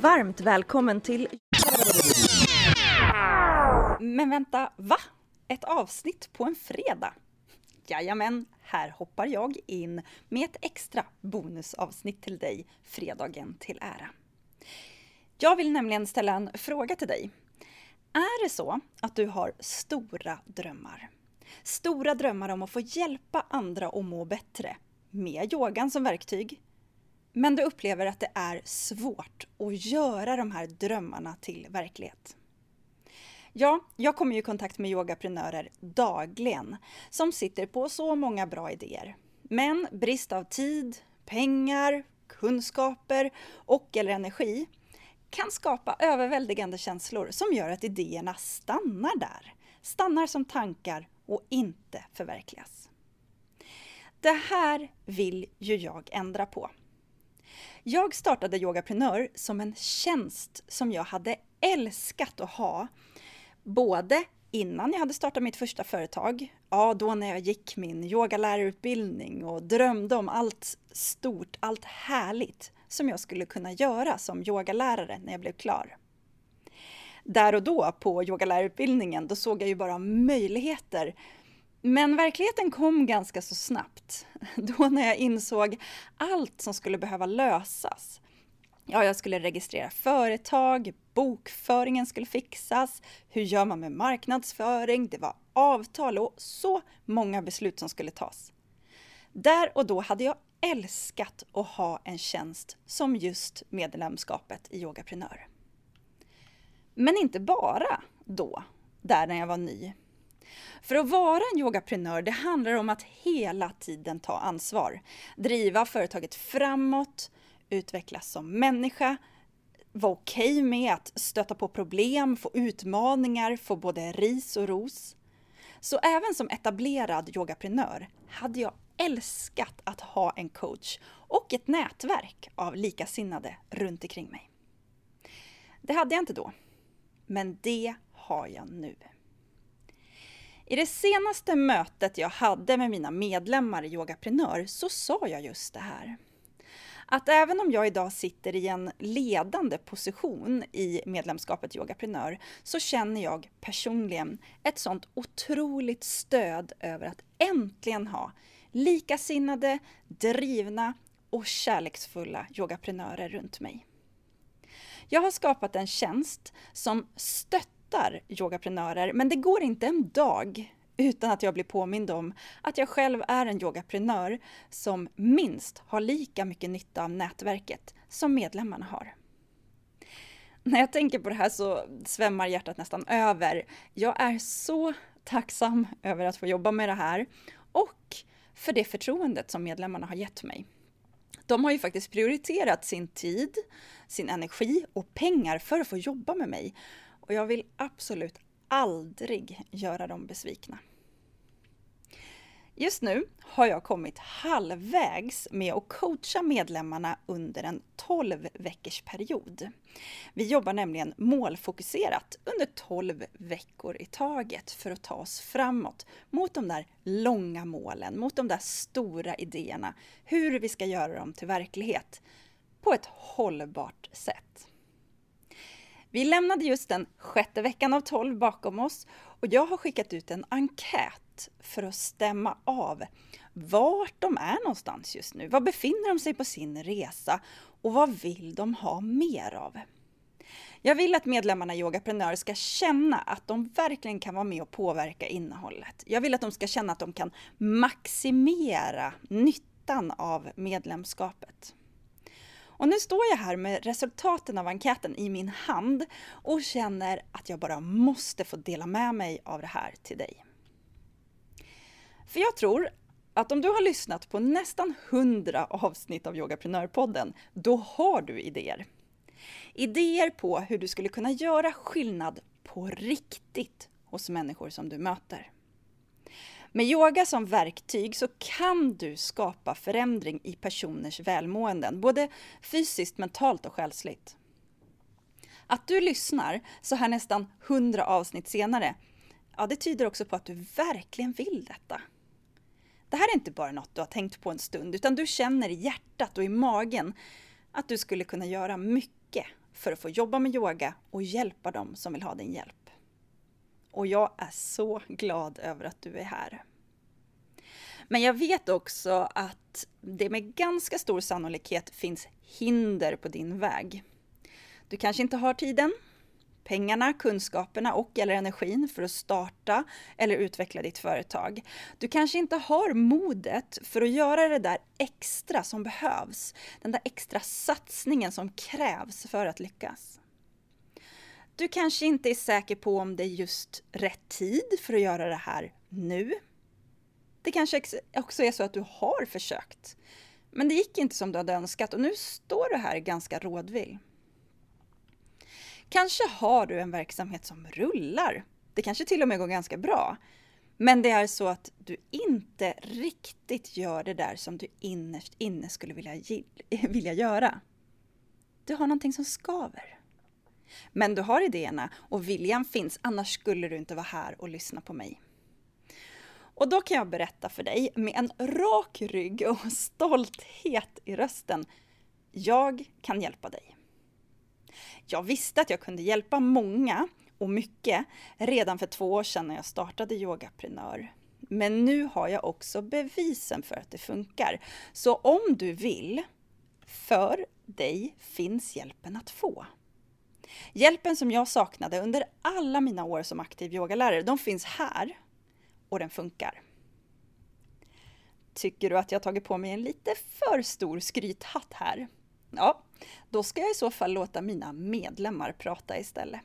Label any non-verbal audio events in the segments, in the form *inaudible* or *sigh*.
varmt välkommen till... Men vänta, va? Ett avsnitt på en fredag? Jajamän, här hoppar jag in med ett extra bonusavsnitt till dig fredagen till ära. Jag vill nämligen ställa en fråga till dig. Är det så att du har stora drömmar? Stora drömmar om att få hjälpa andra att må bättre med yogan som verktyg. Men du upplever att det är svårt att göra de här drömmarna till verklighet. Ja, jag kommer ju i kontakt med yogaprenörer dagligen som sitter på så många bra idéer. Men brist av tid, pengar, kunskaper och eller energi kan skapa överväldigande känslor som gör att idéerna stannar där. Stannar som tankar och inte förverkligas. Det här vill ju jag ändra på. Jag startade Yogaprenör som en tjänst som jag hade älskat att ha. Både innan jag hade startat mitt första företag, ja då när jag gick min yogalärarutbildning och drömde om allt stort, allt härligt som jag skulle kunna göra som yogalärare när jag blev klar. Där och då på yogalärarutbildningen, då såg jag ju bara möjligheter. Men verkligheten kom ganska så snabbt. *laughs* Då när jag insåg allt som skulle behöva lösas. Ja, jag skulle registrera företag, bokföringen skulle fixas, hur gör man med marknadsföring, det var avtal och så många beslut som skulle tas. Där och då hade jag älskat att ha en tjänst som just medlemskapet i Yogaprenör. Men inte bara då, där när jag var ny. För att vara en yogaprenör, det handlar om att hela tiden ta ansvar. Driva företaget framåt, utvecklas som människa, vara okej okay med att stöta på problem, få utmaningar, få både ris och ros. Så även som etablerad yogaprenör hade jag älskat att ha en coach och ett nätverk av likasinnade runt omkring mig. Det hade jag inte då, men det har jag nu. I det senaste mötet jag hade med mina medlemmar i Yogaprenör så sa jag just det här. Att även om jag idag sitter i en ledande position i medlemskapet Yogaprenör så känner jag personligen ett sånt otroligt stöd över att äntligen ha likasinnade, drivna och kärleksfulla yogaprenörer runt mig. Jag har skapat en tjänst som stöttar yogaprenörer, men det går inte en dag utan att jag blir påmind om att jag själv är en yogaprenör som minst har lika mycket nytta av nätverket som medlemmarna har. När jag tänker på det här så svämmar hjärtat nästan över. Jag är så tacksam över att få jobba med det här och för det förtroendet som medlemmarna har gett mig. De har ju faktiskt prioriterat sin tid, sin energi och pengar för att få jobba med mig. Och jag vill absolut aldrig göra dem besvikna. Just nu har jag kommit halvvägs med att coacha medlemmarna under en 12 veckors period. Vi jobbar nämligen målfokuserat under 12 veckor i taget för att ta oss framåt mot de där långa målen, mot de där stora idéerna, hur vi ska göra dem till verklighet på ett hållbart sätt. Vi lämnade just den sjätte veckan av 12 bakom oss och jag har skickat ut en enkät för att stämma av vart de är någonstans just nu. Var befinner de sig på sin resa och vad vill de ha mer av? Jag vill att medlemmarna i Yogaprenör ska känna att de verkligen kan vara med och påverka innehållet. Jag vill att de ska känna att de kan maximera nyttan av medlemskapet. Och nu står jag här med resultaten av enkäten i min hand och känner att jag bara måste få dela med mig av det här till dig. För jag tror att om du har lyssnat på nästan 100 avsnitt av Yogaprenörpodden, då har du idéer. Idéer på hur du skulle kunna göra skillnad på riktigt hos människor som du möter. Med yoga som verktyg så kan du skapa förändring i personers välmåenden, både fysiskt, mentalt och själsligt. Att du lyssnar så här nästan 100 avsnitt senare, ja det tyder också på att du verkligen vill detta. Det här är inte bara något du har tänkt på en stund, utan du känner i hjärtat och i magen att du skulle kunna göra mycket för att få jobba med yoga och hjälpa dem som vill ha din hjälp. Och jag är så glad över att du är här. Men jag vet också att det med ganska stor sannolikhet finns hinder på din väg. Du kanske inte har tiden, pengarna, kunskaperna och eller energin för att starta eller utveckla ditt företag. Du kanske inte har modet för att göra det där extra som behövs, den där extra satsningen som krävs för att lyckas. Du kanske inte är säker på om det är just rätt tid för att göra det här nu. Det kanske också är så att du har försökt, men det gick inte som du hade önskat och nu står du här ganska rådvill. Kanske har du en verksamhet som rullar. Det kanske till och med går ganska bra. Men det är så att du inte riktigt gör det där som du innerst inne skulle vilja, *laughs* vilja göra. Du har någonting som skaver. Men du har idéerna och viljan finns, annars skulle du inte vara här och lyssna på mig. Och då kan jag berätta för dig med en rak rygg och *laughs* stolthet i rösten. Jag kan hjälpa dig. Jag visste att jag kunde hjälpa många och mycket redan för två år sedan när jag startade Yogaprenör. Men nu har jag också bevisen för att det funkar. Så om du vill, för dig finns hjälpen att få. Hjälpen som jag saknade under alla mina år som aktiv yogalärare, de finns här och den funkar. Tycker du att jag tagit på mig en lite för stor skrythatt här? Ja, då ska jag i så fall låta mina medlemmar prata istället.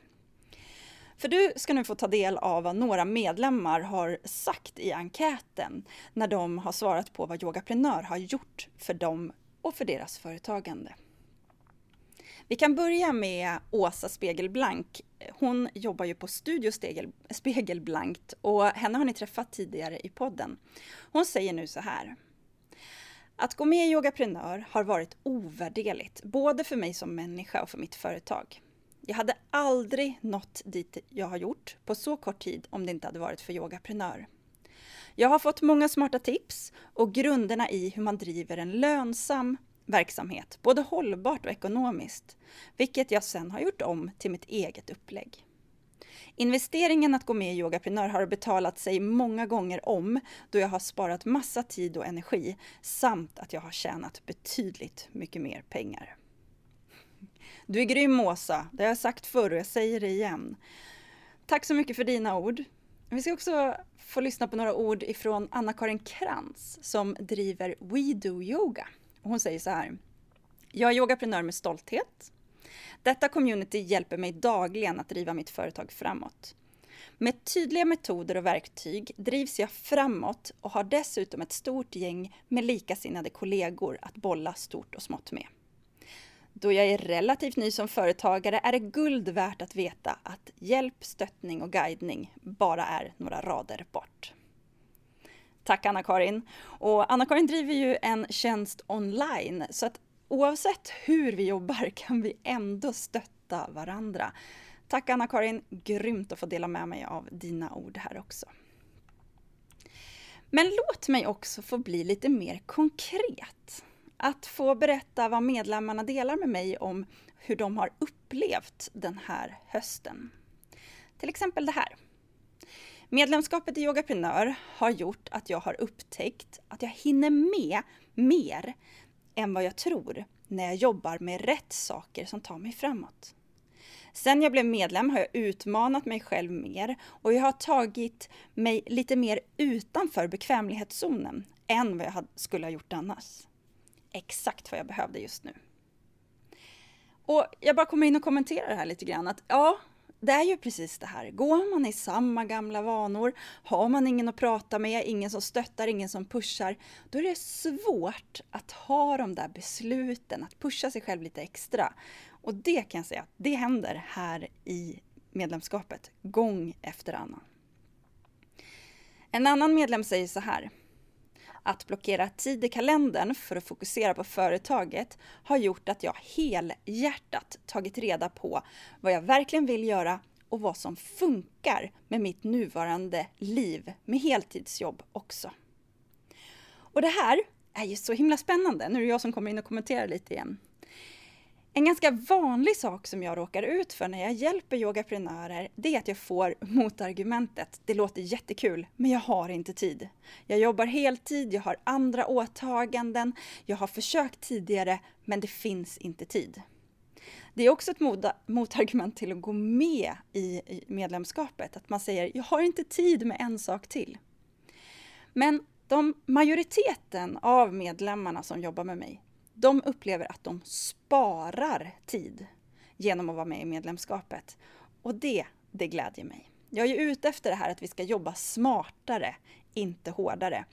För du ska nu få ta del av vad några medlemmar har sagt i enkäten när de har svarat på vad Yogaprenör har gjort för dem och för deras företagande. Vi kan börja med Åsa Spegelblank. Hon jobbar ju på Studio Spegelblankt och henne har ni träffat tidigare i podden. Hon säger nu så här. Att gå med i Yogaprenör har varit ovärderligt, både för mig som människa och för mitt företag. Jag hade aldrig nått dit jag har gjort på så kort tid om det inte hade varit för Yogaprenör. Jag har fått många smarta tips och grunderna i hur man driver en lönsam verksamhet, både hållbart och ekonomiskt, vilket jag sen har gjort om till mitt eget upplägg. Investeringen att gå med i Yogaprenör har betalat sig många gånger om då jag har sparat massa tid och energi samt att jag har tjänat betydligt mycket mer pengar. Du är grym Åsa, det har jag sagt förr och jag säger det igen. Tack så mycket för dina ord. Vi ska också få lyssna på några ord ifrån Anna-Karin Krantz som driver We Do Yoga. Hon säger så här. Jag är yogaprenör med stolthet. Detta community hjälper mig dagligen att driva mitt företag framåt. Med tydliga metoder och verktyg drivs jag framåt och har dessutom ett stort gäng med likasinnade kollegor att bolla stort och smått med. Då jag är relativt ny som företagare är det guld värt att veta att hjälp, stöttning och guidning bara är några rader bort. Tack Anna-Karin! Och Anna-Karin driver ju en tjänst online så att oavsett hur vi jobbar *laughs* kan vi ändå stötta varandra. Tack Anna-Karin, grymt att få dela med mig av dina ord här också. Men låt mig också få bli lite mer konkret. Att få berätta vad medlemmarna delar med mig om hur de har upplevt den här hösten. Till exempel det här. Medlemskapet i Yogaprenör har gjort att jag har upptäckt att jag hinner med mer än vad jag tror när jag jobbar med rätt saker som tar mig framåt. Sen jag blev medlem har jag utmanat mig själv mer och jag har tagit mig lite mer utanför bekvämlighetszonen än vad jag skulle ha gjort annars. Exakt vad jag behövde just nu. Och jag bara kommer in och kommenterar det här lite grann att ja, det är ju precis det här. Går man i samma gamla vanor, har man ingen att prata med, ingen som stöttar, ingen som pushar, då är det svårt att ha de där besluten, att pusha sig själv lite extra. Och det kan jag säga, det händer här i medlemskapet, gång efter annan. En annan medlem säger så här. Att blockera tid i kalendern för att fokusera på företaget har gjort att jag helhjärtat tagit reda på vad jag verkligen vill göra och vad som funkar med mitt nuvarande liv med heltidsjobb också. Och det här är ju så himla spännande. Nu är det jag som kommer in och kommenterar lite igen. En ganska vanlig sak som jag råkar ut för när jag hjälper yogaprenörer, det är att jag får motargumentet. Det låter jättekul, men jag har inte tid. Jag jobbar heltid, jag har andra åtaganden, jag har försökt tidigare, men det finns inte tid. Det är också ett motargument till att gå med i medlemskapet, att man säger jag har inte tid med en sak till. Men de majoriteten av medlemmarna som jobbar med mig, de upplever att de sparar tid genom att vara med i medlemskapet. Och det, det glädjer mig. Jag är ju ute efter det här att vi ska jobba smartare, inte hårdare.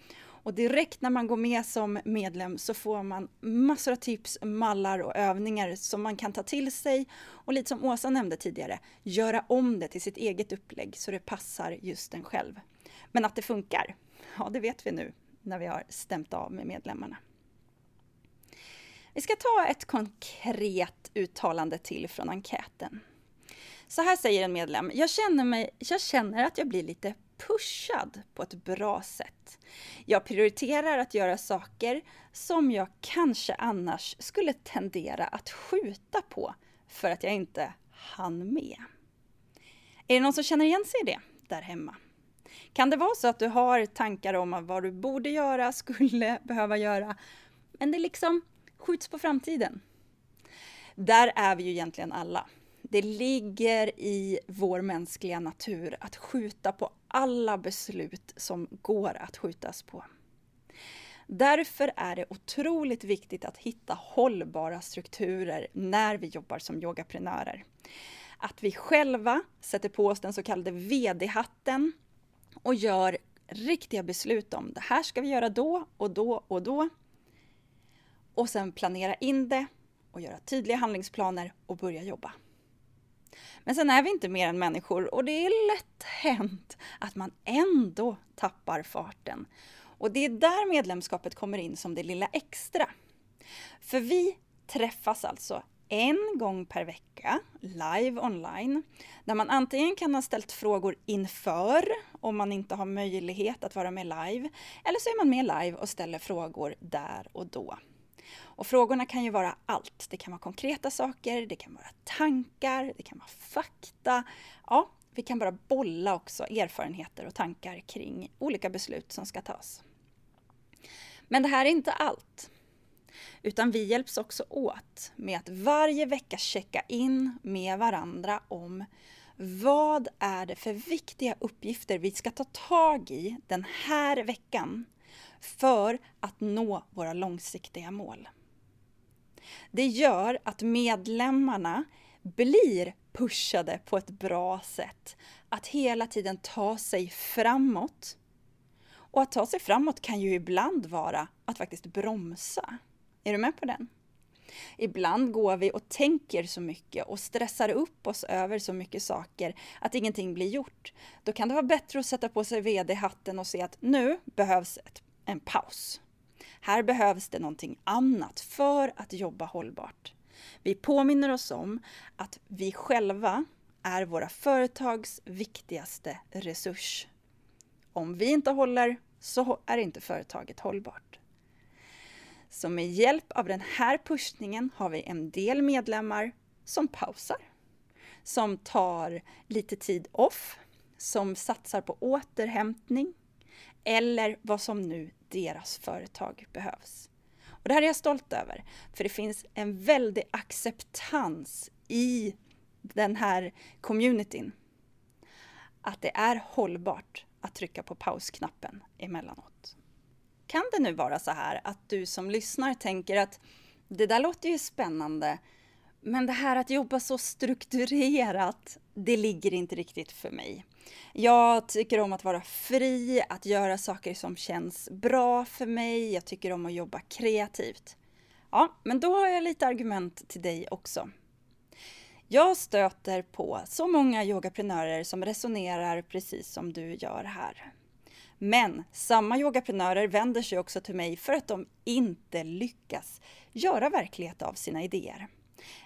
Och direkt när man går med som medlem så får man massor av tips, mallar och övningar som man kan ta till sig och lite som Åsa nämnde tidigare, göra om det till sitt eget upplägg så det passar just en själv. Men att det funkar, ja det vet vi nu när vi har stämt av med medlemmarna. Vi ska ta ett konkret uttalande till från enkäten. Så här säger en medlem. Jag känner, mig, jag känner att jag blir lite pushad på ett bra sätt. Jag prioriterar att göra saker som jag kanske annars skulle tendera att skjuta på för att jag inte hann med. Är det någon som känner igen sig i det där hemma? Kan det vara så att du har tankar om vad du borde göra, skulle behöva göra, men det liksom skjuts på framtiden? Där är vi ju egentligen alla. Det ligger i vår mänskliga natur att skjuta på alla beslut som går att skjutas på. Därför är det otroligt viktigt att hitta hållbara strukturer när vi jobbar som yogaprenörer. Att vi själva sätter på oss den så kallade VD-hatten och gör riktiga beslut om det här ska vi göra då och då och då. Och sen planera in det och göra tydliga handlingsplaner och börja jobba. Men sen är vi inte mer än människor och det är lätt hänt att man ändå tappar farten. Och det är där medlemskapet kommer in som det lilla extra. För vi träffas alltså en gång per vecka live online där man antingen kan ha ställt frågor inför om man inte har möjlighet att vara med live eller så är man med live och ställer frågor där och då. Och frågorna kan ju vara allt. Det kan vara konkreta saker, det kan vara tankar, det kan vara fakta. Ja, vi kan bara bolla också erfarenheter och tankar kring olika beslut som ska tas. Men det här är inte allt. Utan vi hjälps också åt med att varje vecka checka in med varandra om vad är det för viktiga uppgifter vi ska ta tag i den här veckan för att nå våra långsiktiga mål. Det gör att medlemmarna blir pushade på ett bra sätt. Att hela tiden ta sig framåt. Och att ta sig framåt kan ju ibland vara att faktiskt bromsa. Är du med på den? Ibland går vi och tänker så mycket och stressar upp oss över så mycket saker att ingenting blir gjort. Då kan det vara bättre att sätta på sig VD-hatten och se att nu behövs ett, en paus. Här behövs det någonting annat för att jobba hållbart. Vi påminner oss om att vi själva är våra företags viktigaste resurs. Om vi inte håller så är inte företaget hållbart. Så med hjälp av den här pushningen har vi en del medlemmar som pausar, som tar lite tid off, som satsar på återhämtning eller vad som nu deras företag behövs. Och det här är jag stolt över, för det finns en väldig acceptans i den här communityn. Att det är hållbart att trycka på pausknappen emellanåt. Kan det nu vara så här att du som lyssnar tänker att det där låter ju spännande, men det här att jobba så strukturerat, det ligger inte riktigt för mig. Jag tycker om att vara fri, att göra saker som känns bra för mig. Jag tycker om att jobba kreativt. Ja, men då har jag lite argument till dig också. Jag stöter på så många yogaprenörer som resonerar precis som du gör här. Men samma yogaprenörer vänder sig också till mig för att de inte lyckas göra verklighet av sina idéer.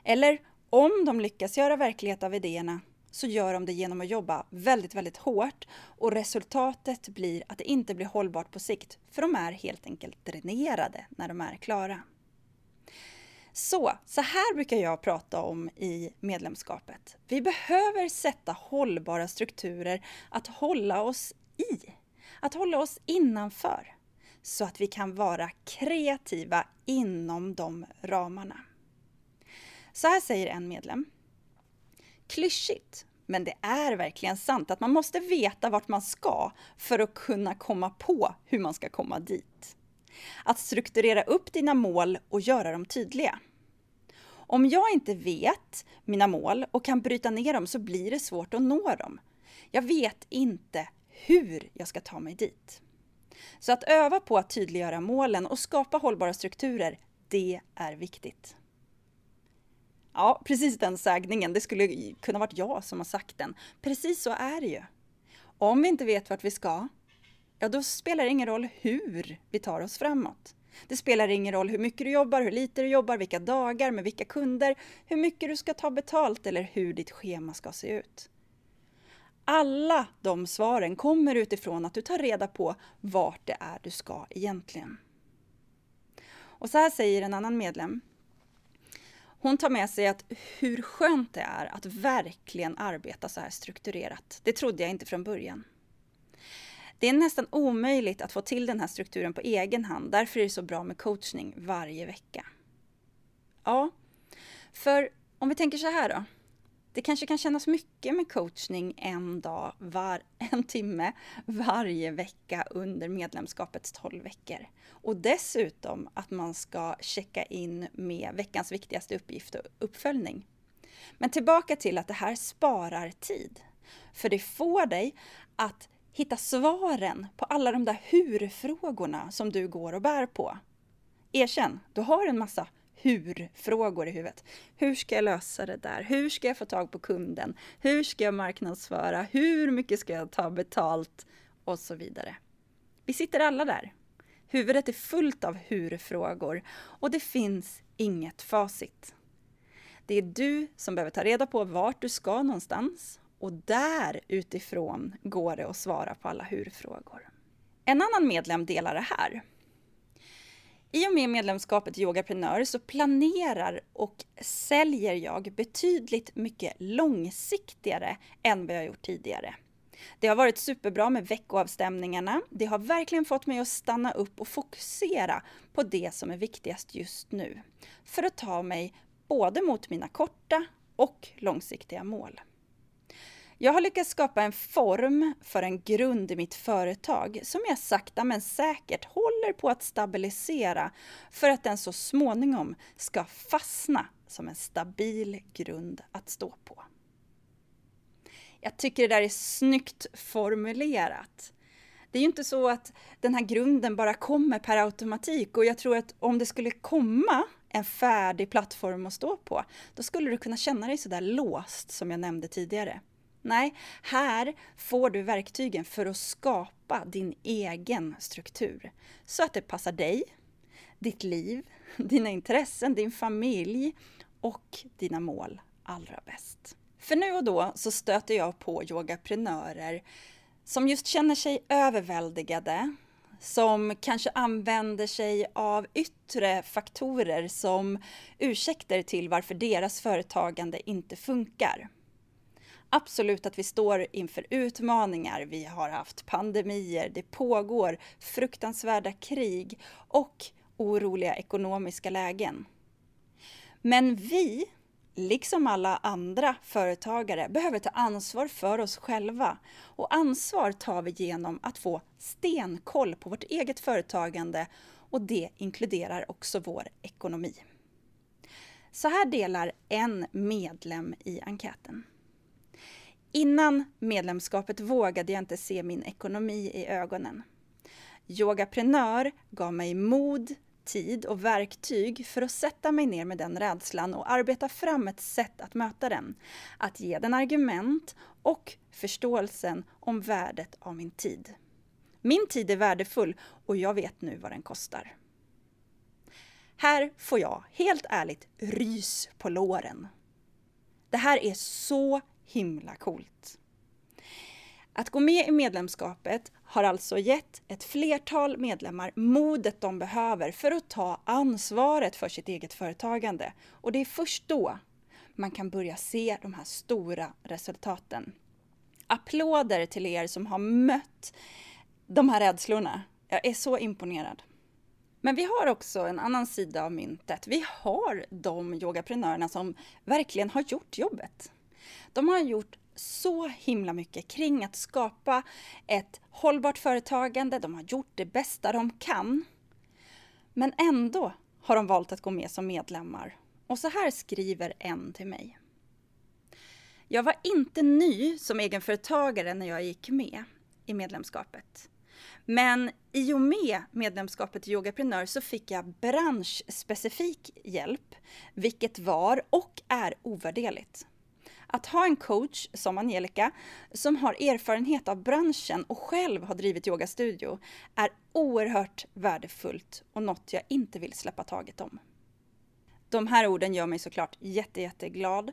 Eller om de lyckas göra verklighet av idéerna så gör de det genom att jobba väldigt, väldigt hårt och resultatet blir att det inte blir hållbart på sikt för de är helt enkelt dränerade när de är klara. Så, så här brukar jag prata om i medlemskapet. Vi behöver sätta hållbara strukturer att hålla oss i, att hålla oss innanför, så att vi kan vara kreativa inom de ramarna. Så här säger en medlem. Klyschigt, men det är verkligen sant att man måste veta vart man ska för att kunna komma på hur man ska komma dit. Att strukturera upp dina mål och göra dem tydliga. Om jag inte vet mina mål och kan bryta ner dem så blir det svårt att nå dem. Jag vet inte hur jag ska ta mig dit. Så att öva på att tydliggöra målen och skapa hållbara strukturer, det är viktigt. Ja, precis den sägningen. Det skulle kunna varit jag som har sagt den. Precis så är det ju. Om vi inte vet vart vi ska, ja då spelar det ingen roll hur vi tar oss framåt. Det spelar ingen roll hur mycket du jobbar, hur lite du jobbar, vilka dagar, med vilka kunder, hur mycket du ska ta betalt eller hur ditt schema ska se ut. Alla de svaren kommer utifrån att du tar reda på vart det är du ska egentligen. Och så här säger en annan medlem. Hon tar med sig att hur skönt det är att verkligen arbeta så här strukturerat. Det trodde jag inte från början. Det är nästan omöjligt att få till den här strukturen på egen hand. Därför är det så bra med coachning varje vecka. Ja, för om vi tänker så här då. Det kanske kan kännas mycket med coachning en dag, var, *laughs* en timme varje vecka under medlemskapets 12 veckor. Och dessutom att man ska checka in med veckans viktigaste uppgift och uppföljning. Men tillbaka till att det här sparar tid. För det får dig att hitta svaren på alla de där hur-frågorna som du går och bär på. Erkänn, du har en massa hur-frågor i huvudet. Hur ska jag lösa det där? Hur ska jag få tag på kunden? Hur ska jag marknadsföra? Hur mycket ska jag ta betalt? Och så vidare. Vi sitter alla där. Huvudet är fullt av hur-frågor och det finns inget facit. Det är du som behöver ta reda på vart du ska någonstans och där utifrån går det att svara på alla hur-frågor. En annan medlem delar det här. I och med medlemskapet i Yogaprenör så planerar och säljer jag betydligt mycket långsiktigare än vad jag gjort tidigare. Det har varit superbra med veckoavstämningarna. Det har verkligen fått mig att stanna upp och fokusera på det som är viktigast just nu. För att ta mig både mot mina korta och långsiktiga mål. Jag har lyckats skapa en form för en grund i mitt företag som jag sakta men säkert håller på att stabilisera för att den så småningom ska fastna som en stabil grund att stå på. Jag tycker det där är snyggt formulerat. Det är ju inte så att den här grunden bara kommer per automatik och jag tror att om det skulle komma en färdig plattform att stå på, då skulle du kunna känna dig sådär låst som jag nämnde tidigare. Nej, här får du verktygen för att skapa din egen struktur så att det passar dig, ditt liv, dina intressen, din familj och dina mål allra bäst. För nu och då så stöter jag på yogaprenörer som just känner sig överväldigade, som kanske använder sig av yttre faktorer som ursäkter till varför deras företagande inte funkar absolut att vi står inför utmaningar. Vi har haft pandemier, det pågår fruktansvärda krig och oroliga ekonomiska lägen. Men vi, liksom alla andra företagare, behöver ta ansvar för oss själva. Och ansvar tar vi genom att få stenkoll på vårt eget företagande och det inkluderar också vår ekonomi. Så här delar en medlem i enkäten. Innan medlemskapet vågade jag inte se min ekonomi i ögonen. Yogaprenör gav mig mod, tid och verktyg för att sätta mig ner med den rädslan och arbeta fram ett sätt att möta den. Att ge den argument och förståelsen om värdet av min tid. Min tid är värdefull och jag vet nu vad den kostar. Här får jag helt ärligt rys på låren. Det här är så himla coolt. Att gå med i medlemskapet har alltså gett ett flertal medlemmar modet de behöver för att ta ansvaret för sitt eget företagande. Och det är först då man kan börja se de här stora resultaten. Applåder till er som har mött de här rädslorna. Jag är så imponerad. Men vi har också en annan sida av myntet. Vi har de yogaprenörerna som verkligen har gjort jobbet. De har gjort så himla mycket kring att skapa ett hållbart företagande. De har gjort det bästa de kan. Men ändå har de valt att gå med som medlemmar. Och så här skriver en till mig. Jag var inte ny som egenföretagare när jag gick med i medlemskapet. Men i och med medlemskapet i Yogaprenör så fick jag branschspecifik hjälp, vilket var och är ovärderligt. Att ha en coach som Angelica, som har erfarenhet av branschen och själv har drivit yogastudio, är oerhört värdefullt och något jag inte vill släppa taget om. De här orden gör mig såklart jätte, jätteglad.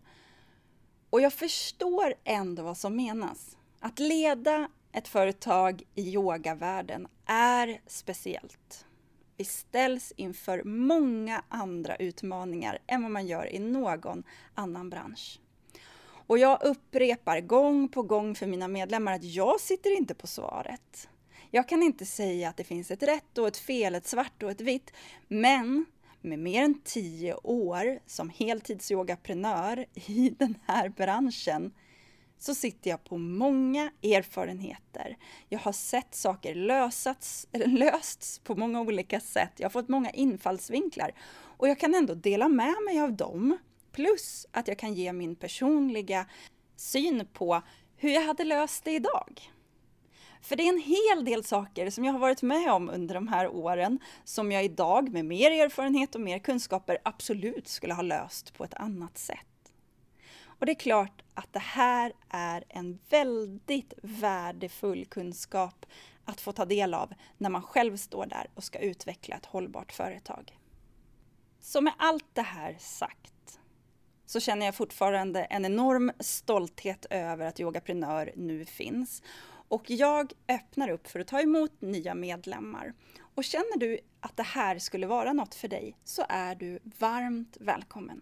Och jag förstår ändå vad som menas. Att leda ett företag i yogavärlden är speciellt. Vi ställs inför många andra utmaningar än vad man gör i någon annan bransch. Och jag upprepar gång på gång för mina medlemmar att jag sitter inte på svaret. Jag kan inte säga att det finns ett rätt och ett fel, ett svart och ett vitt, men med mer än tio år som heltidsyogaprenör i *laughs* den här branschen så sitter jag på många erfarenheter. Jag har sett saker lösats, lösts på många olika sätt. Jag har fått många infallsvinklar och jag kan ändå dela med mig av dem. Plus att jag kan ge min personliga syn på hur jag hade löst det idag. För det är en hel del saker som jag har varit med om under de här åren som jag idag med mer erfarenhet och mer kunskaper absolut skulle ha löst på ett annat sätt. Och det är klart att det här är en väldigt värdefull kunskap att få ta del av när man själv står där och ska utveckla ett hållbart företag. Så med allt det här sagt så känner jag fortfarande en enorm stolthet över att Yogaprenör nu finns. Och jag öppnar upp för att ta emot nya medlemmar. Och känner du att det här skulle vara något för dig så är du varmt välkommen.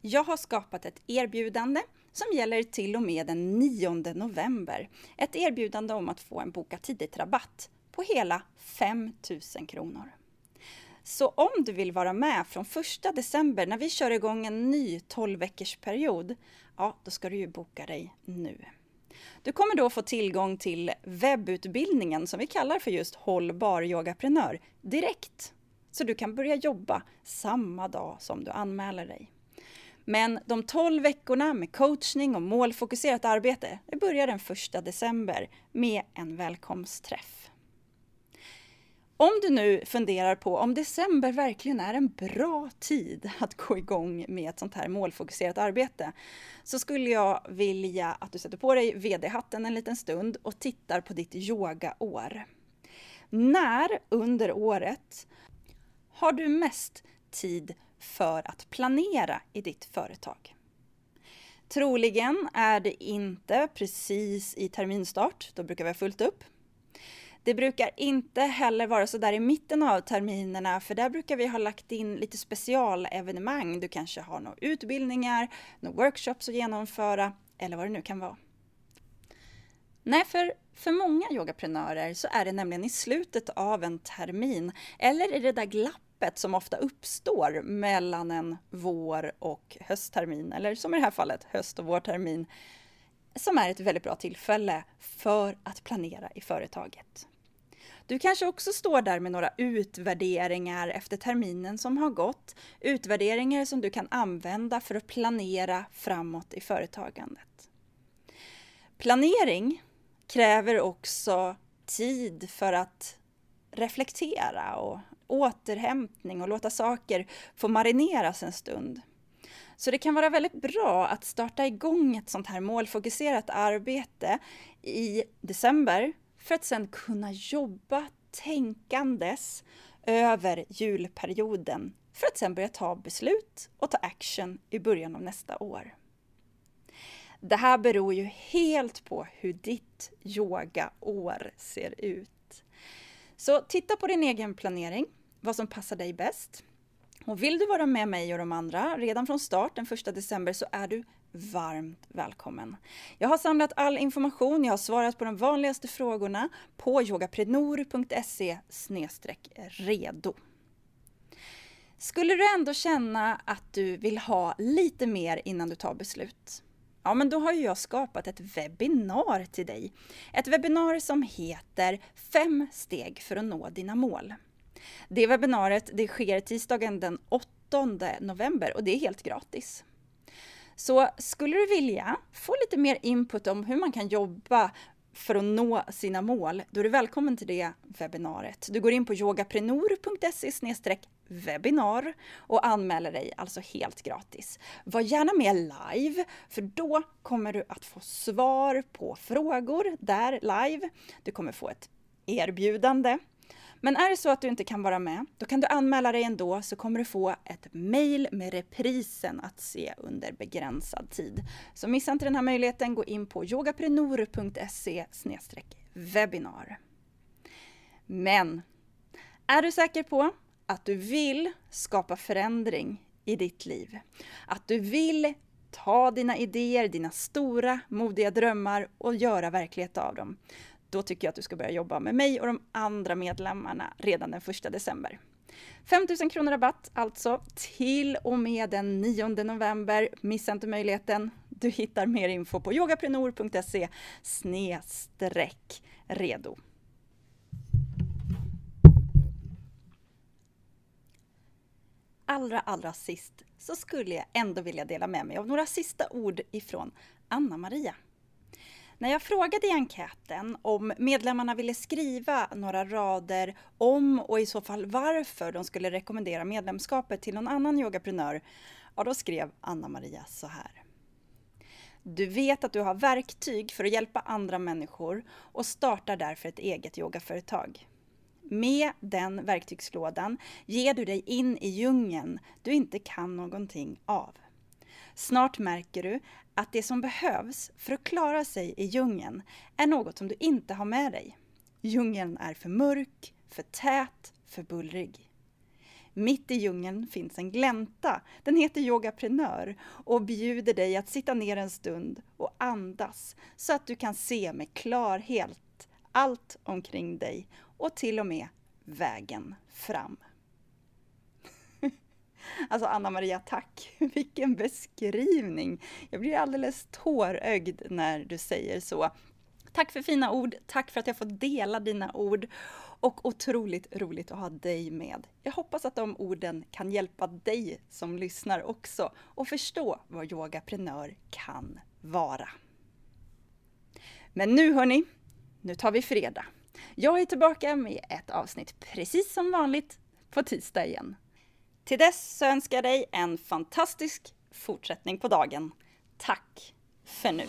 Jag har skapat ett erbjudande som gäller till och med den 9 november. Ett erbjudande om att få en boka tidigt-rabatt på hela 5 000 kronor. Så om du vill vara med från 1 december när vi kör igång en ny 12 veckors period, ja då ska du ju boka dig nu. Du kommer då få tillgång till webbutbildningen som vi kallar för just Hållbar yogaprenör direkt. Så du kan börja jobba samma dag som du anmäler dig. Men de 12 veckorna med coachning och målfokuserat arbete det börjar den 1 december med en välkomstträff. Om du nu funderar på om december verkligen är en bra tid att gå igång med ett sånt här målfokuserat arbete så skulle jag vilja att du sätter på dig VD-hatten en liten stund och tittar på ditt yogaår. När under året har du mest tid för att planera i ditt företag. Troligen är det inte precis i terminstart, då brukar vi ha fullt upp. Det brukar inte heller vara så där i mitten av terminerna, för där brukar vi ha lagt in lite specialevenemang. Du kanske har några utbildningar, några workshops att genomföra eller vad det nu kan vara. Nej, för, för många yogaprenörer så är det nämligen i slutet av en termin eller i det där glappet glappet som ofta uppstår mellan en vår och hösttermin, eller som i det här fallet höst och vårtermin, som är ett väldigt bra tillfälle för att planera i företaget. Du kanske också står där med några utvärderingar efter terminen som har gått. Utvärderingar som du kan använda för att planera framåt i företagandet. Planering kräver också tid för att reflektera och återhämtning och låta saker få marineras en stund. Så det kan vara väldigt bra att starta igång ett sånt här målfokuserat arbete i december för att sedan kunna jobba tänkandes över julperioden för att sedan börja ta beslut och ta action i början av nästa år. Det här beror ju helt på hur ditt yogaår ser ut. Så titta på din egen planering, vad som passar dig bäst. Och vill du vara med mig och de andra redan från start den 1 december så är du varmt välkommen. Jag har samlat all information, jag har svarat på de vanligaste frågorna på yogaprenor.se redo. Skulle du ändå känna att du vill ha lite mer innan du tar beslut? Ja, men då har jag skapat ett webbinar till dig. Ett webbinar som heter Fem steg för att nå dina mål. Det webbinariet det sker tisdagen den 8 november och det är helt gratis. Så skulle du vilja få lite mer input om hur man kan jobba för att nå sina mål, då är du välkommen till det webbinariet. Du går in på yogaprenor.se webbinar och anmäler dig alltså helt gratis. Var gärna med live, för då kommer du att få svar på frågor där live. Du kommer få ett erbjudande men är det så att du inte kan vara med, då kan du anmäla dig ändå så kommer du få ett mail med reprisen att se under begränsad tid. Så missa inte den här möjligheten, gå in på yogaprenor.se webbinar. Men är du säker på att du vill skapa förändring i ditt liv? Att du vill ta dina idéer, dina stora modiga drömmar och göra verklighet av dem? Då tycker jag att du ska börja jobba med mig och de andra medlemmarna redan den 1 december. 5 000 kronor rabatt alltså till och med den 9 november. Missa inte möjligheten. Du hittar mer info på yogaprenor.se snedstreck redo. Allra, allra sist så skulle jag ändå vilja dela med mig av några sista ord ifrån Anna-Maria. När jag frågade i enkäten om medlemmarna ville skriva några rader om och i så fall varför de skulle rekommendera medlemskapet till någon annan yogaprenör, ja då skrev Anna-Maria så här. Du vet att du har verktyg för att hjälpa andra människor och startar därför ett eget yogaföretag. Med den verktygslådan ger du dig in i djungeln du inte kan någonting av. Snart märker du att det som behövs för att klara sig i djungeln är något som du inte har med dig. Djungeln är för mörk, för tät, för bullrig. Mitt i djungeln finns en glänta. Den heter Yogaprenör och bjuder dig att sitta ner en stund och andas så att du kan se med klarhet allt omkring dig och till och med vägen fram. Alltså Anna Maria, tack! *laughs* Vilken beskrivning! Jag blir alldeles tårögd när du säger så. Tack för fina ord, tack för att jag får dela dina ord och otroligt roligt att ha dig med. Jag hoppas att de orden kan hjälpa dig som lyssnar också och förstå vad yogaprenör kan vara. Men nu hörni, nu tar vi fredag. Jag är tillbaka med ett avsnitt precis som vanligt på tisdag igen. Till dess så önskar jag dig en fantastisk fortsättning på dagen. Tack för nu!